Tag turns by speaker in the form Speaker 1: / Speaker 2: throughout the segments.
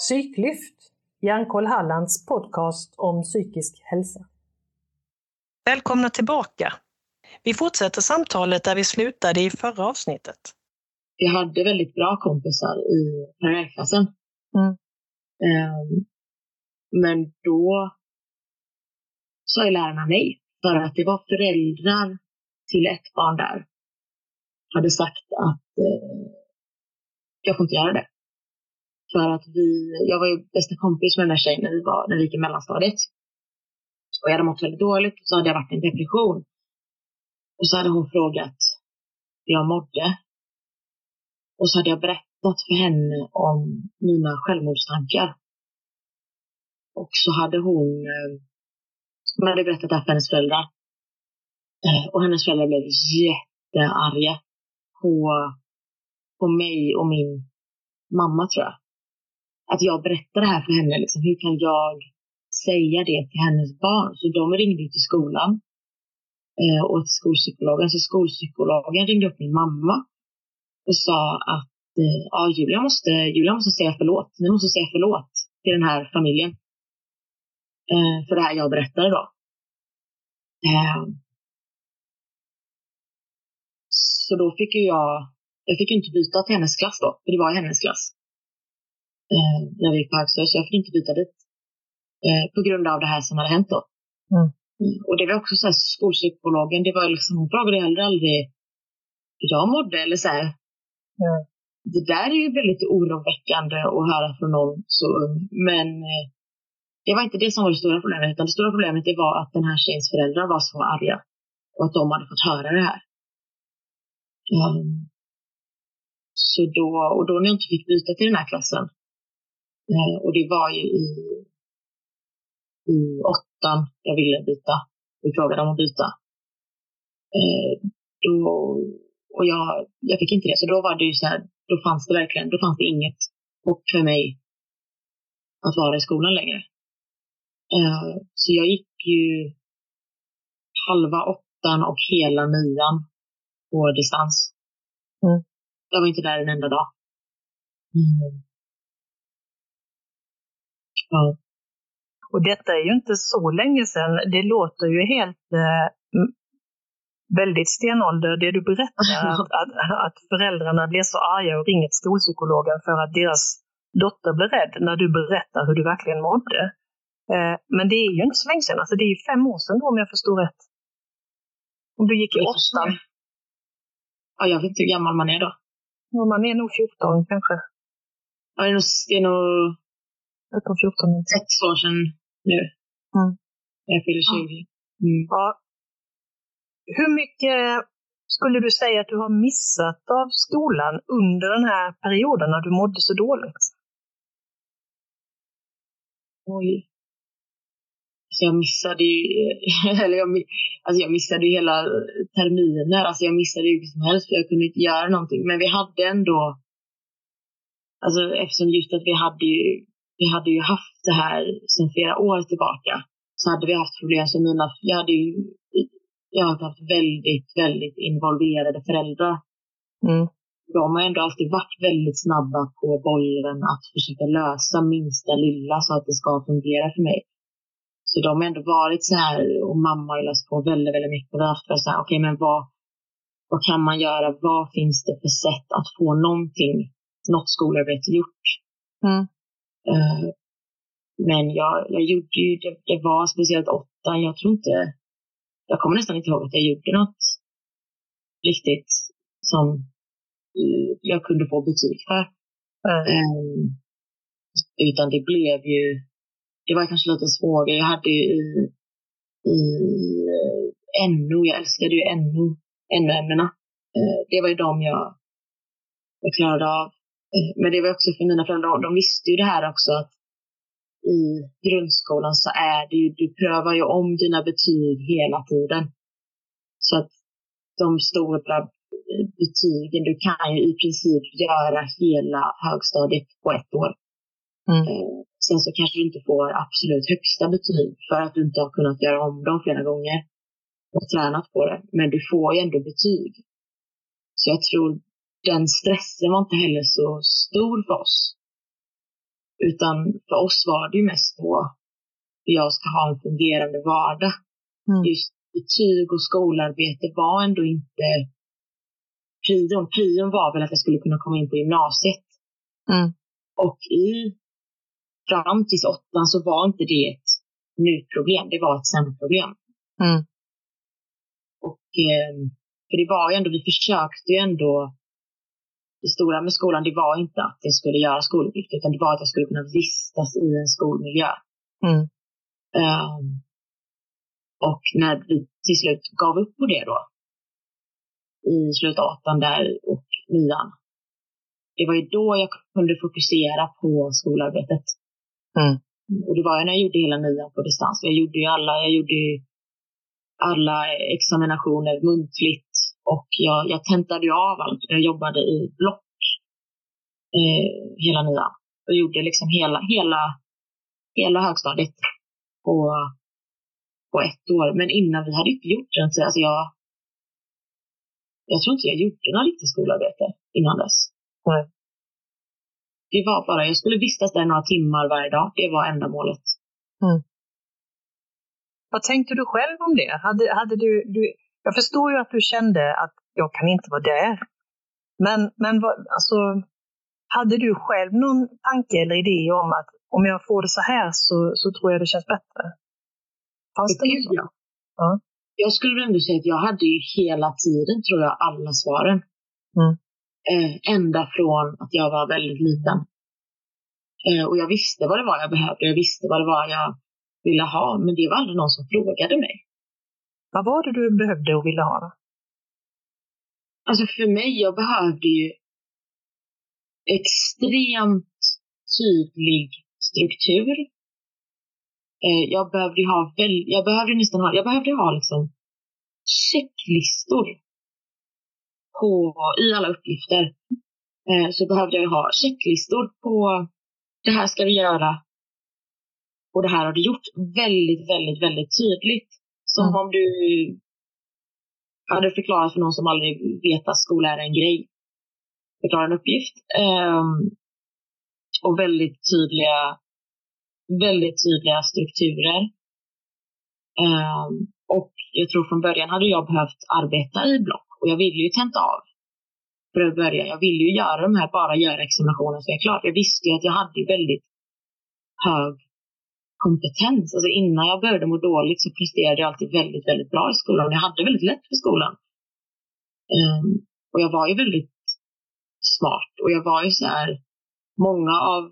Speaker 1: Psyklyft, Hjärnkoll Hallands podcast om psykisk hälsa.
Speaker 2: Välkomna tillbaka! Vi fortsätter samtalet där vi slutade i förra avsnittet.
Speaker 3: Vi hade väldigt bra kompisar i parallellklassen.
Speaker 2: Mm.
Speaker 3: Ehm, men då sa ju lärarna nej. För att det var föräldrar till ett barn där hade sagt att eh, jag får inte göra det. För att vi, jag var ju bästa kompis med den här tjejen när vi, var, när vi gick i mellanstadiet. Och jag hade mått väldigt dåligt och så hade jag varit i en depression. Och så hade hon frågat hur jag mådde. Och så hade jag berättat för henne om mina självmordstankar. Och så hade hon, eh, hon hade berättat det här för hennes föräldrar. Eh, och hennes föräldrar blev jättearga på, på mig och min mamma tror jag att jag berättar det här för henne. Liksom, hur kan jag säga det till hennes barn? Så de ringde till skolan eh, och till skolpsykologen. Så skolpsykologen ringde upp min mamma och sa att eh, ja, Julia, måste, Julia måste säga förlåt. Ni måste säga förlåt till den här familjen. Eh, för det här jag berättade då. Eh, så då fick ju jag, jag fick inte byta till hennes klass då, för det var i hennes klass eh, när vi gick på högstadiet, så jag fick inte byta dit. Eh, på grund av det här som hade hänt då.
Speaker 2: Mm.
Speaker 3: Och det var också så här, skolpsykologen, det var liksom, hon frågade heller aldrig hur jag mådde eller så här.
Speaker 2: Mm.
Speaker 3: Det där är ju väldigt oroväckande att höra från någon så ung. Men eh, det var inte det som var det stora problemet, utan det stora problemet det var att den här tjejens föräldrar var så arga. Och att de hade fått höra det här. Um, så då, och då när jag inte fick byta till den här klassen, Eh, och det var ju i, i åttan jag ville byta. Vi frågade om att byta. Eh, då, och jag, jag fick inte det, så då var det ju så här, då fanns det verkligen, då fanns det inget hopp för mig att vara i skolan längre. Eh, så jag gick ju halva åttan och hela nian på distans.
Speaker 2: Mm.
Speaker 3: Jag var inte där en enda dag. Mm. Ja.
Speaker 2: Och detta är ju inte så länge sedan. Det låter ju helt eh, väldigt stenålder det du berättar, att, att, att, föräldrarna blir så arga och ringer till skolpsykologen för att deras dotter blir rädd när du berättar hur du verkligen mådde. Eh, men det är ju inte så länge sedan, alltså det är ju fem år sedan då om jag förstår rätt. Om du gick i åttan.
Speaker 3: Ja, jag vet inte hur gammal man är då.
Speaker 2: Ja, man är nog 14 kanske.
Speaker 3: Ja, det är nog, det är nog
Speaker 2: utom 14
Speaker 3: Sex år sedan nu.
Speaker 2: Mm.
Speaker 3: Jag fyller 20. Mm.
Speaker 2: Ja. Hur mycket skulle du säga att du har missat av skolan under den här perioden när du mådde så dåligt?
Speaker 3: Oj. Alltså jag missade ju, eller jag, alltså jag missade ju hela terminer. Alltså jag missade ju som helst för jag kunde inte göra någonting. Men vi hade ändå, alltså eftersom just att vi hade ju vi hade ju haft det här sedan flera år tillbaka. Så hade vi haft problem som mina, jag hade ju jag har haft väldigt, väldigt involverade föräldrar.
Speaker 2: Mm.
Speaker 3: De har ändå alltid varit väldigt snabba på bollen att försöka lösa minsta lilla så att det ska fungera för mig. Så de har ändå varit så här, och mamma har läst på väldigt, väldigt mycket. Och därför så här, okej, okay, men vad, vad kan man göra? Vad finns det för sätt att få någonting, något skolarbete gjort?
Speaker 2: Mm.
Speaker 3: Uh, men jag, jag gjorde ju, det, det var speciellt åtta, jag tror inte, jag kommer nästan inte ihåg att jag gjorde något riktigt som uh, jag kunde få betyg för.
Speaker 2: Mm.
Speaker 3: Utan det blev ju, det var kanske lite svårare. Jag hade ju i, i NO, jag älskade ju NO, NO-ämnena. Det var ju de jag, jag klarade av. Men det var också för mina föräldrar, de visste ju det här också att i grundskolan så är det ju, du prövar ju om dina betyg hela tiden. Så att de stora betygen, du kan ju i princip göra hela högstadiet på ett år.
Speaker 2: Mm.
Speaker 3: Eh, sen så kanske du inte får absolut högsta betyg för att du inte har kunnat göra om dem flera gånger och tränat på det. Men du får ju ändå betyg. Så jag tror den stressen var inte heller så stor för oss. Utan för oss var det ju mest då jag ska ha en fungerande vardag.
Speaker 2: Mm.
Speaker 3: Just betyg och skolarbete var ändå inte prion. Prion var väl att jag skulle kunna komma in på gymnasiet.
Speaker 2: Mm.
Speaker 3: Och i fram till åttan så var inte det ett nu-problem, det var ett sen-problem.
Speaker 2: Mm.
Speaker 3: Och eh, för det var ju ändå, vi försökte ju ändå det stora med skolan, det var inte att jag skulle göra skoluppgifter, utan det var att jag skulle kunna vistas i en skolmiljö.
Speaker 2: Mm.
Speaker 3: Um, och när vi till slut gav upp på det då, i åttan där och nian, det var ju då jag kunde fokusera på skolarbetet.
Speaker 2: Mm.
Speaker 3: Och det var ju när jag gjorde hela nian på distans. Jag gjorde ju alla, jag gjorde alla examinationer muntligt och jag, jag tentade ju av allt. Jag jobbade i block eh, hela nian och gjorde liksom hela, hela, hela högstadiet på, på ett år. Men innan vi hade inte gjort det, alltså jag, jag tror inte jag gjorde något riktigt skolarbete innan dess.
Speaker 2: Nej.
Speaker 3: Det var bara, jag skulle vistas där några timmar varje dag. Det var ändamålet.
Speaker 2: Vad tänkte du själv om det? Hade, hade du, du, jag förstår ju att du kände att jag kan inte vara där. Men, men vad, alltså, hade du själv någon tanke eller idé om att om jag får det så här så, så tror jag det känns bättre? Fanns det något
Speaker 3: Gud,
Speaker 2: sånt?
Speaker 3: ja.
Speaker 2: Ja.
Speaker 3: Jag skulle ändå säga att jag hade ju hela tiden, tror jag, alla svaren.
Speaker 2: Mm.
Speaker 3: Eh, ända från att jag var väldigt liten. Eh, och jag visste vad det var jag behövde. Jag visste vad det var jag ville ha. Men det var aldrig någon som frågade mig.
Speaker 2: Vad var det du behövde och ville ha?
Speaker 3: Alltså för mig, jag behövde ju extremt tydlig struktur. Eh, jag behövde ju ha, väl, jag behövde nästan ha, jag behövde ha liksom checklistor på, i alla uppgifter. Eh, så behövde jag ha checklistor på det här ska du göra och det här har du gjort väldigt, väldigt, väldigt tydligt. Som
Speaker 2: Mm.
Speaker 3: om du hade förklarat för någon som aldrig vet att skola är en grej. Förklara en uppgift. Ehm, och väldigt tydliga, väldigt tydliga strukturer. Ehm, och jag tror från början hade jag behövt arbeta i block. Och jag ville ju tenta av. För att börja. Jag ville ju göra de här, bara göra examinationen så jag är klar. Jag visste ju att jag hade väldigt hög kompetens. Alltså innan jag började må dåligt så presterade jag alltid väldigt, väldigt bra i skolan. Jag hade väldigt lätt för skolan. Um, och jag var ju väldigt smart. Och jag var ju så här, många av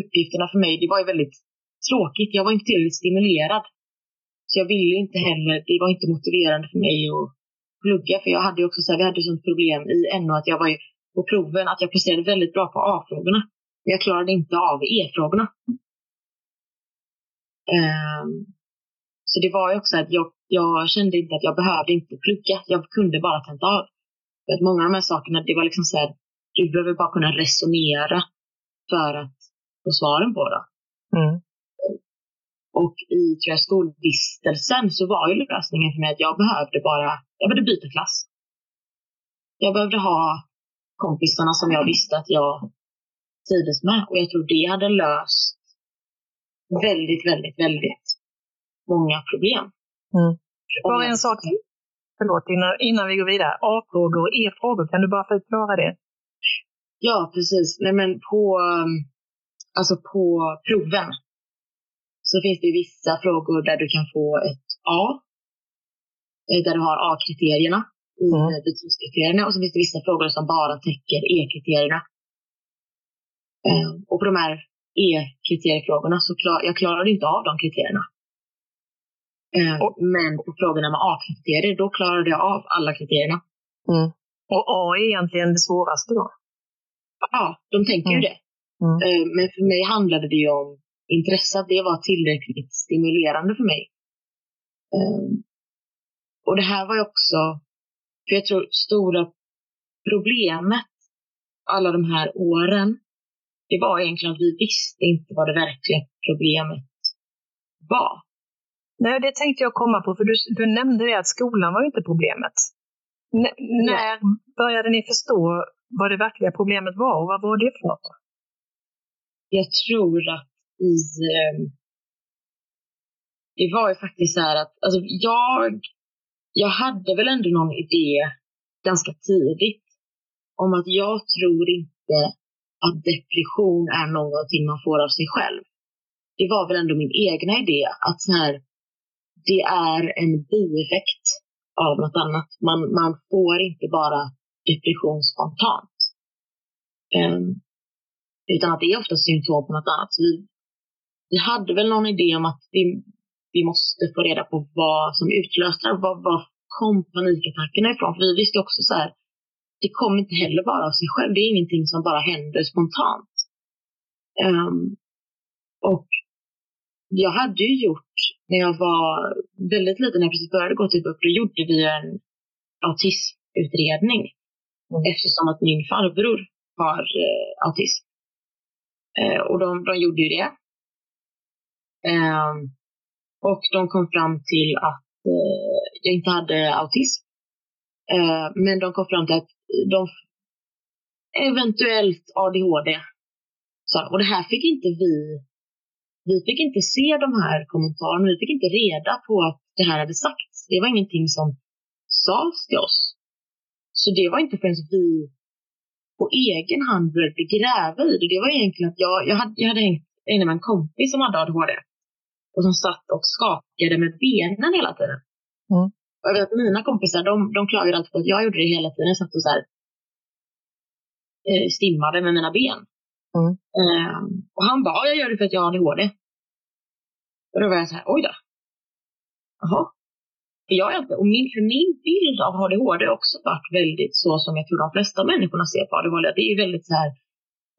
Speaker 3: uppgifterna för mig, det var ju väldigt tråkigt. Jag var inte tillräckligt stimulerad. Så jag ville inte heller, det var inte motiverande för mig att plugga. För jag hade ju också så här, vi hade ju sånt problem i NO att jag var ju på proven, att jag presterade väldigt bra på A-frågorna. Men jag klarade inte av E-frågorna. Ehm, så det var ju också att jag, jag kände inte att jag behövde inte plugga. Jag kunde bara tenta av. För att många av de här sakerna, det var liksom så här, du behöver bara kunna resonera för att få svaren på det.
Speaker 2: Mm.
Speaker 3: Och i tror jag, skolvistelsen så var ju lösningen för mig att jag behövde bara, jag behövde byta klass. Jag behövde ha kompisarna som jag visste att jag trivdes med. Och jag tror det hade löst väldigt, väldigt, väldigt många problem.
Speaker 2: Mm. Bara en sak till. Förlåt, innan, innan vi går vidare. A-frågor och E-frågor, kan du bara förklara det?
Speaker 3: Ja, precis. Nej, men på, um, alltså på proven så finns det vissa frågor där du kan få ett A. eh, Där du har A-kriterierna i
Speaker 2: Mm.
Speaker 3: betygskriterierna. Och så finns det vissa frågor som bara täcker E-kriterierna. Eh, Och på de här E-kriteriefrågorna så klar, jag klarade inte av de kriterierna. Eh,
Speaker 2: Och-
Speaker 3: Men på frågorna med A-kriterier, då klarade jag av alla kriterierna.
Speaker 2: Och A är egentligen det svåraste då?
Speaker 3: Ja, de tänker ju
Speaker 2: Mm.
Speaker 3: det.
Speaker 2: Mm.
Speaker 3: Eh, Men för mig handlade det ju om intresse, att det var tillräckligt stimulerande för mig. Eh, Och det här var ju också, för jag tror stora problemet alla de här åren, det var egentligen att vi visste inte vad det verkliga problemet var.
Speaker 2: Nej, det tänkte jag komma på, för du, du nämnde det att skolan var inte problemet. N- när började ni förstå vad det verkliga problemet var och vad var det för något?
Speaker 3: Jag tror att i... Eh, det var ju faktiskt så här att alltså jag, jag hade väl ändå någon idé ganska tidigt om att jag tror inte att depression är någonting man får av sig själv. Det var väl ändå min egna idé att så här, det är en bieffekt av något annat. Man, man får inte bara depression spontant. Um, utan att det är ofta symptom på något annat. Så vi, vi hade väl någon idé om att vi, vi måste få reda på vad som utlöste. Var, var kom panikattackerna ifrån? För vi visste också så här, det kommer inte heller bara av sig själv. Det är ingenting som bara händer spontant. Um, och jag hade ju gjort, när jag var väldigt liten, när jag precis började gå till BUP, då gjorde vi en autismutredning. Mm. Eftersom att min farbror har eh, autism. Eh, och de, de gjorde ju det. Eh, och de kom fram till att eh, jag inte hade autism. Eh, men de kom fram till att de eventuellt ADHD. Så, och det här fick inte vi vi fick inte se de här kommentarerna, vi fick inte reda på att det här hade sagts. Det var ingenting som sades till oss. Så det var inte förrän vi på egen hand började gräva i det. Det var egentligen att jag, jag, hade, jag hade hängt inne med en kompis som hade ADHD och som satt och skakade med benen hela tiden. Mm. Och jag vet att mina kompisar, de, de klagade alltid på att jag gjorde det hela tiden. Jag satt och så här, eh, stimmade med mina ben. Mm. Um, och han bara, jag gör det för att jag har ADHD. Och då var jag så här, oj då. Jaha. För jag är inte, och min, för min bild av ADHD har också varit väldigt så som jag tror de flesta människorna ser på ADHD. Det är ju väldigt så här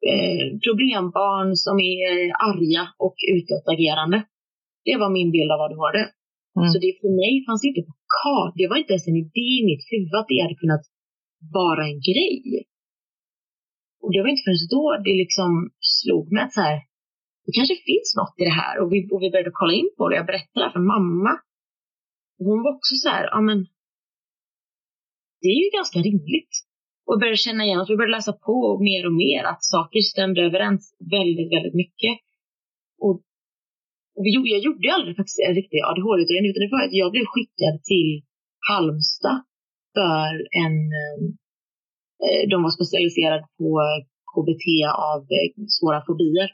Speaker 3: eh, problembarn som är arga och utåtagerande. Det var min bild av ADHD. Mm. Så det för mig fanns inte på kart. Det var inte ens en idé i mitt huvud att det hade kunnat vara en grej. Och det var inte förrän då det liksom slog mig att så här, det kanske finns något i det här. Och vi, och vi började kolla in på det. Jag berättade det för mamma. Och hon var också så här, ja men det är ju ganska rimligt. Och började känna igen att vi började läsa på mer och mer att saker stämde överens väldigt, väldigt mycket. Och, och vi, jag gjorde aldrig faktiskt en riktig ADHD-utredning utan det var att jag blev skickad till Halmstad för en Eh, eh de var specialiserade på KBT av eh, svåra fobier.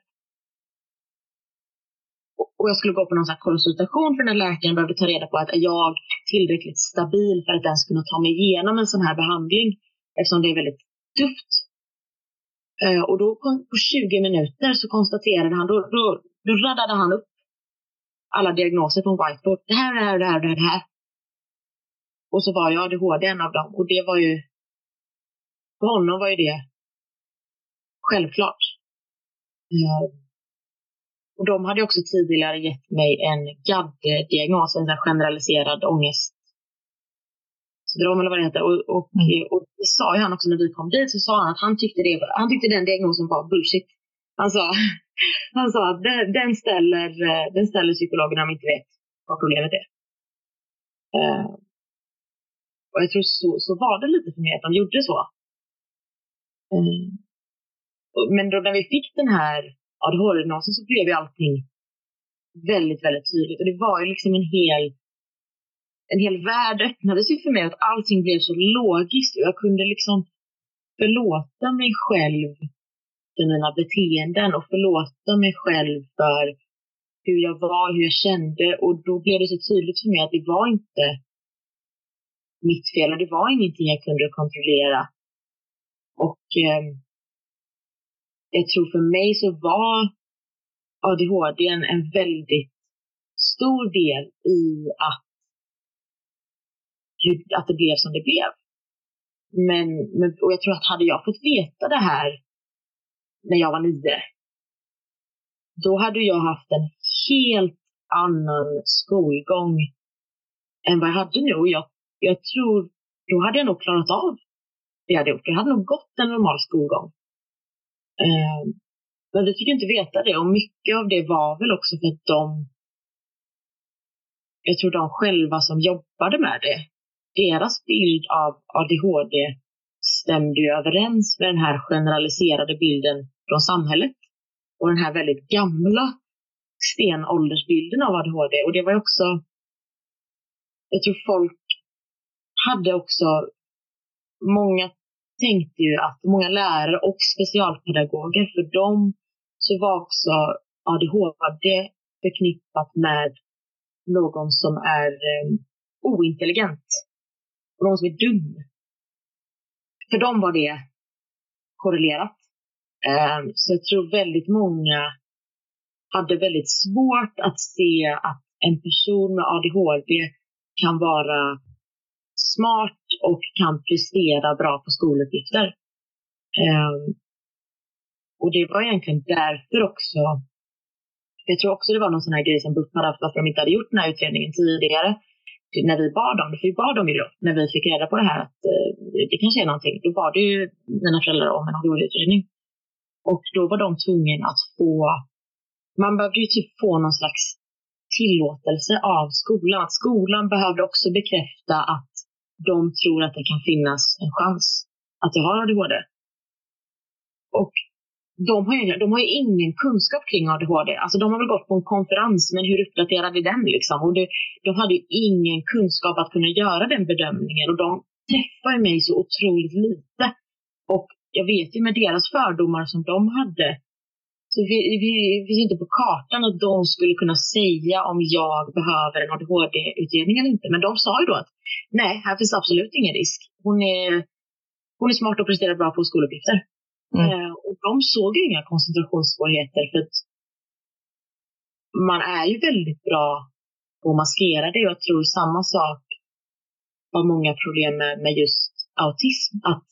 Speaker 3: Och jag skulle gå på någon sån konsultation för den läkaren behövde ta reda på att är jag tillräckligt stabil för att ens kunna ta mig igenom en sån här behandling eftersom det är väldigt tufft. Eh, och då på 20 minuter så konstaterade han, då, då, då radade han upp alla diagnoser på en whiteboard. Det här, det här, det här, det här. Och så var jag ADHD en av dem och det var ju för honom var ju det självklart. Och de hade också tidigare gett mig en GAD-diagnos, en generaliserad ångest syndrom eller vad det heter. Och, och, mm. och det sa ju han också när vi kom dit, så sa han att han tyckte, det, han tyckte den diagnosen var bullshit. Han sa, han sa att den, den, ställer, eh, den ställer psykologerna om de inte vet vad problemet är. Uh, och jag tror så, så var det lite för mig att de gjorde så. Eh, men då när vi fick den här ADHD-diagnosen så blev ju allting väldigt, väldigt tydligt. Och det var ju liksom en hel, en hel värld öppnades ju för mig att allting blev så logiskt och jag kunde liksom förlåta mig själv för mina beteenden och förlåta mig själv för hur jag var, hur jag kände och då blev det så tydligt för mig att det var inte mitt fel och det var ingenting jag kunde kontrollera och eh, jag tror för mig så var ADHD en, en väldigt stor del i att, att det blev som det blev. Men, men, och jag tror att hade jag fått veta det här när jag var nio, då hade jag haft en helt annan skolgång än vad jag hade nu. Och jag, jag tror, då hade jag nog klarat av det jag hade gjort. Jag hade nog gått en normal skolgång. Eh, men vi fick inte veta det och mycket av det var väl också för att de, jag tror de själva som jobbade med det, deras bild av ADHD stämde ju överens med den här generaliserade bilden från samhället. och den här väldigt gamla stenåldersbilden av ADHD. Och det var ju också, jag tror folk hade också, många tänkte ju att många lärare och specialpedagoger, för dem så var också ADHD förknippat med någon som är eh, ointelligent och någon som är dum. För dem var det korrelerat. Ehm, så jag tror väldigt många hade väldigt svårt att se att en person med ADHD kan vara smart och kan prestera bra på skoluppgifter. Ehm, och det var egentligen därför också, jag tror också det var någon sån här grej som buffade, varför de inte hade gjort den här utredningen tidigare. När vi bad om det, för vi bad om ju då, när vi fick reda på det här att eh, det kanske är någonting, då bad ju mina föräldrar om en ADHD-utredning. Och då var de tvungna att få, man behövde ju typ få någon slags tillåtelse av skolan. Att skolan behövde också bekräfta att de tror att det kan finnas en chans att jag har ADHD. Och de har, ju, de har ju ingen kunskap kring ADHD. Alltså de har väl gått på en konferens, men hur uppdaterad är den liksom? Och det, de hade ju ingen kunskap att kunna göra den bedömningen och de träffar mig så otroligt lite. Och jag vet ju med deras fördomar som de hade, så vi, vi, vi finns inte på kartan att de skulle kunna säga om jag behöver en ADHD-utredning eller inte. Men de sa ju då att nej, här finns absolut ingen risk. Hon är, hon är smart och presterar bra på skoluppgifter. Mm. Eh, och de såg ju inga koncentrationssvårigheter för att man är ju väldigt bra på att maskera det. Jag tror samma sak har många problem med, med just autism. Att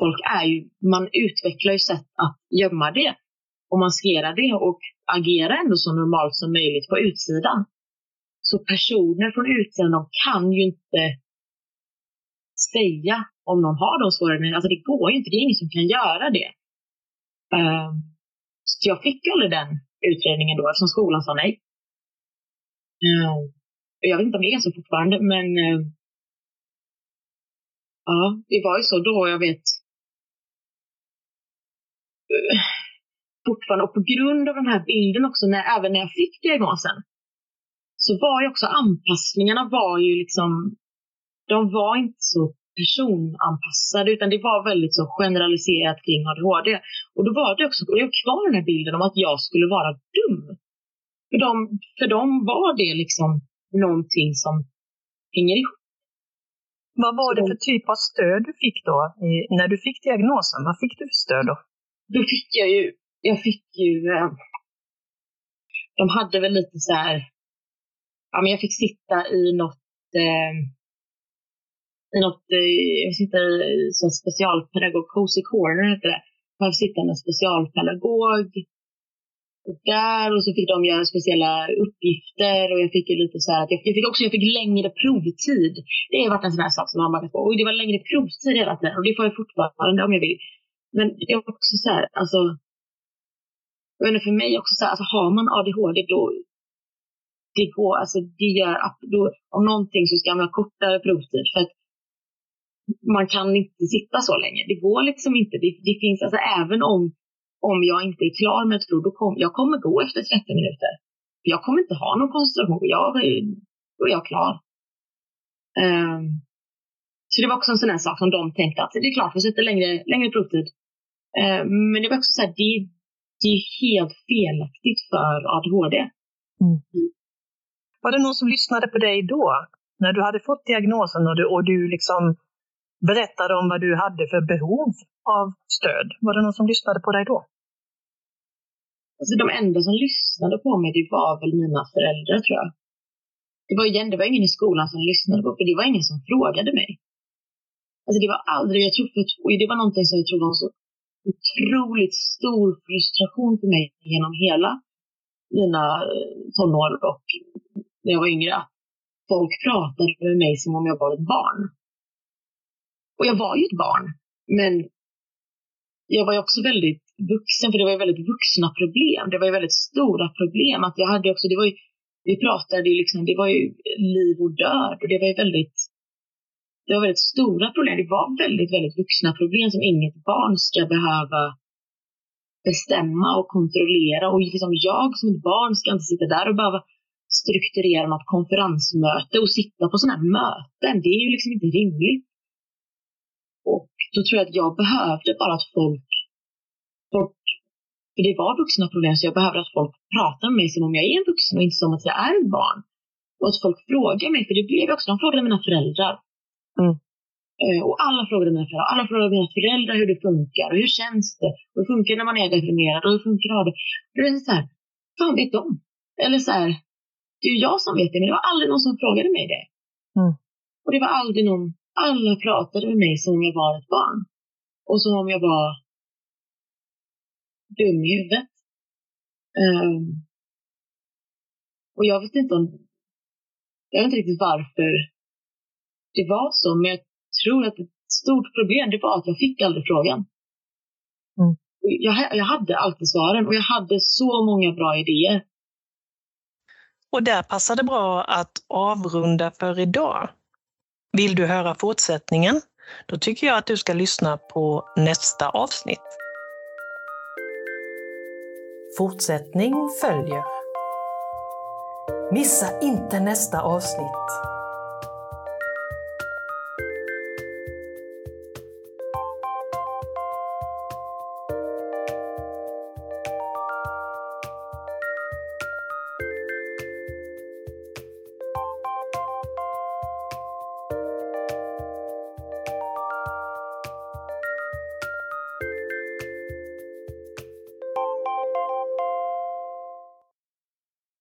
Speaker 3: folk är ju, man utvecklar ju sätt att gömma det och maskera det och agera ändå så normalt som möjligt på utsidan. Så personer från utsidan, de kan ju inte säga om någon har de svårigheterna. Alltså det går ju inte, det är ingen som kan göra det. Um, så jag fick ju aldrig den utredningen då eftersom skolan sa nej. Um, jag vet inte om det är så fortfarande, men um, ja, det var ju så då. Jag vet uh, fortfarande, och på grund av den här bilden också, när, även när jag fick diagnosen, så var ju också anpassningarna var ju liksom, de var inte så personanpassade utan det var väldigt så generaliserat kring ADHD. Och då var det också, jag har kvar den här bilden om att jag skulle vara dum. För dem, för dem var det liksom någonting som hänger ihop.
Speaker 2: Vad var det för typ av stöd du fick då, när du fick diagnosen? Vad fick du för stöd då?
Speaker 3: Då fick jag ju, jag fick ju, eh, de hade väl lite så här, ja men jag fick sitta i något eh, i något, eh, jag sitter i en specialpedagog, Cozy Corner heter det. Jag fick sitta med en specialpedagog där och så fick de göra speciella uppgifter och jag fick ju lite så här att jag, jag, fick också jag fick längre provtid. Det har varit en sån här sak som man har på. Och det var längre provtid hela tiden och det får jag fortfarande om jag vill. Men det är också så här, alltså. Jag vet inte, för mig också så här, alltså har man ADHD då det går, alltså det gör, då, om någonting så ska man ha kortare provtid. För att man kan inte sitta så länge. Det går liksom inte. Det, det finns alltså även om, om jag inte är klar med ett prov, då kom, jag kommer gå efter 30 minuter. Jag kommer inte ha någon koncentration. Jag, då är jag klar. Um, så det var också en sån här sak som de tänkte att det är klart, vi sätter längre, längre provtid. Um, men det var också så här, det, det är helt felaktigt för ADHD. Mm.
Speaker 2: Var det någon som lyssnade på dig då? När du hade fått diagnosen och du, och du liksom berättade om vad du hade för behov av stöd. Var det någon som lyssnade på dig då?
Speaker 3: Alltså de enda som lyssnade på mig, det var väl mina föräldrar tror jag. Det var, igen, det var ingen i skolan som lyssnade på för det var ingen som frågade mig. Alltså det var aldrig, jag tror, det var någonting som jag tror var en så otroligt stor frustration för mig genom hela mina eh, tonår och när jag var yngre. Folk pratade med mig som om jag var ett barn. Och jag var ju ett barn, men jag var ju också väldigt vuxen, för det var ju väldigt vuxna problem. Det var ju väldigt stora problem. Att jag hade också, det var ju, vi pratade ju liksom, det var ju liv och död och det var ju väldigt, det var väldigt stora problem. Det var väldigt, väldigt vuxna problem som inget barn ska behöva bestämma och kontrollera. Och liksom jag som ett barn ska inte sitta där och behöva strukturera något konferensmöte och sitta på sådana här möten. Det är ju liksom inte rimligt. Och då tror jag att jag behövde bara att folk, folk för det var vuxna problem, så jag behövde att folk pratar med mig som om jag är en vuxen och inte som att jag är ett barn. Och att folk frågar mig, för det blev också, de frågade mina föräldrar.
Speaker 2: Mm.
Speaker 3: Eh, och alla frågade mina föräldrar, alla frågade mina föräldrar hur det funkar och hur känns det? Och hur funkar det när man är deprimerad och hur funkar det? Och det är så här, fan vet de? Eller så här, det är ju jag som vet det, men det var aldrig någon som frågade mig det.
Speaker 2: Mm.
Speaker 3: Och det var aldrig någon, alla pratade med mig som om jag var ett barn. Och som om jag var dum i huvudet. Um, och jag vet inte om, jag vet inte riktigt varför det var så, men jag tror att ett stort problem det var att jag fick aldrig frågan.
Speaker 2: Mm.
Speaker 3: Jag, jag hade alltid svaren och jag hade så många bra idéer.
Speaker 2: Och där passar det bra att avrunda för idag. Vill du höra fortsättningen? Då tycker jag att du ska lyssna på nästa avsnitt.
Speaker 1: Fortsättning följer. Missa inte nästa avsnitt.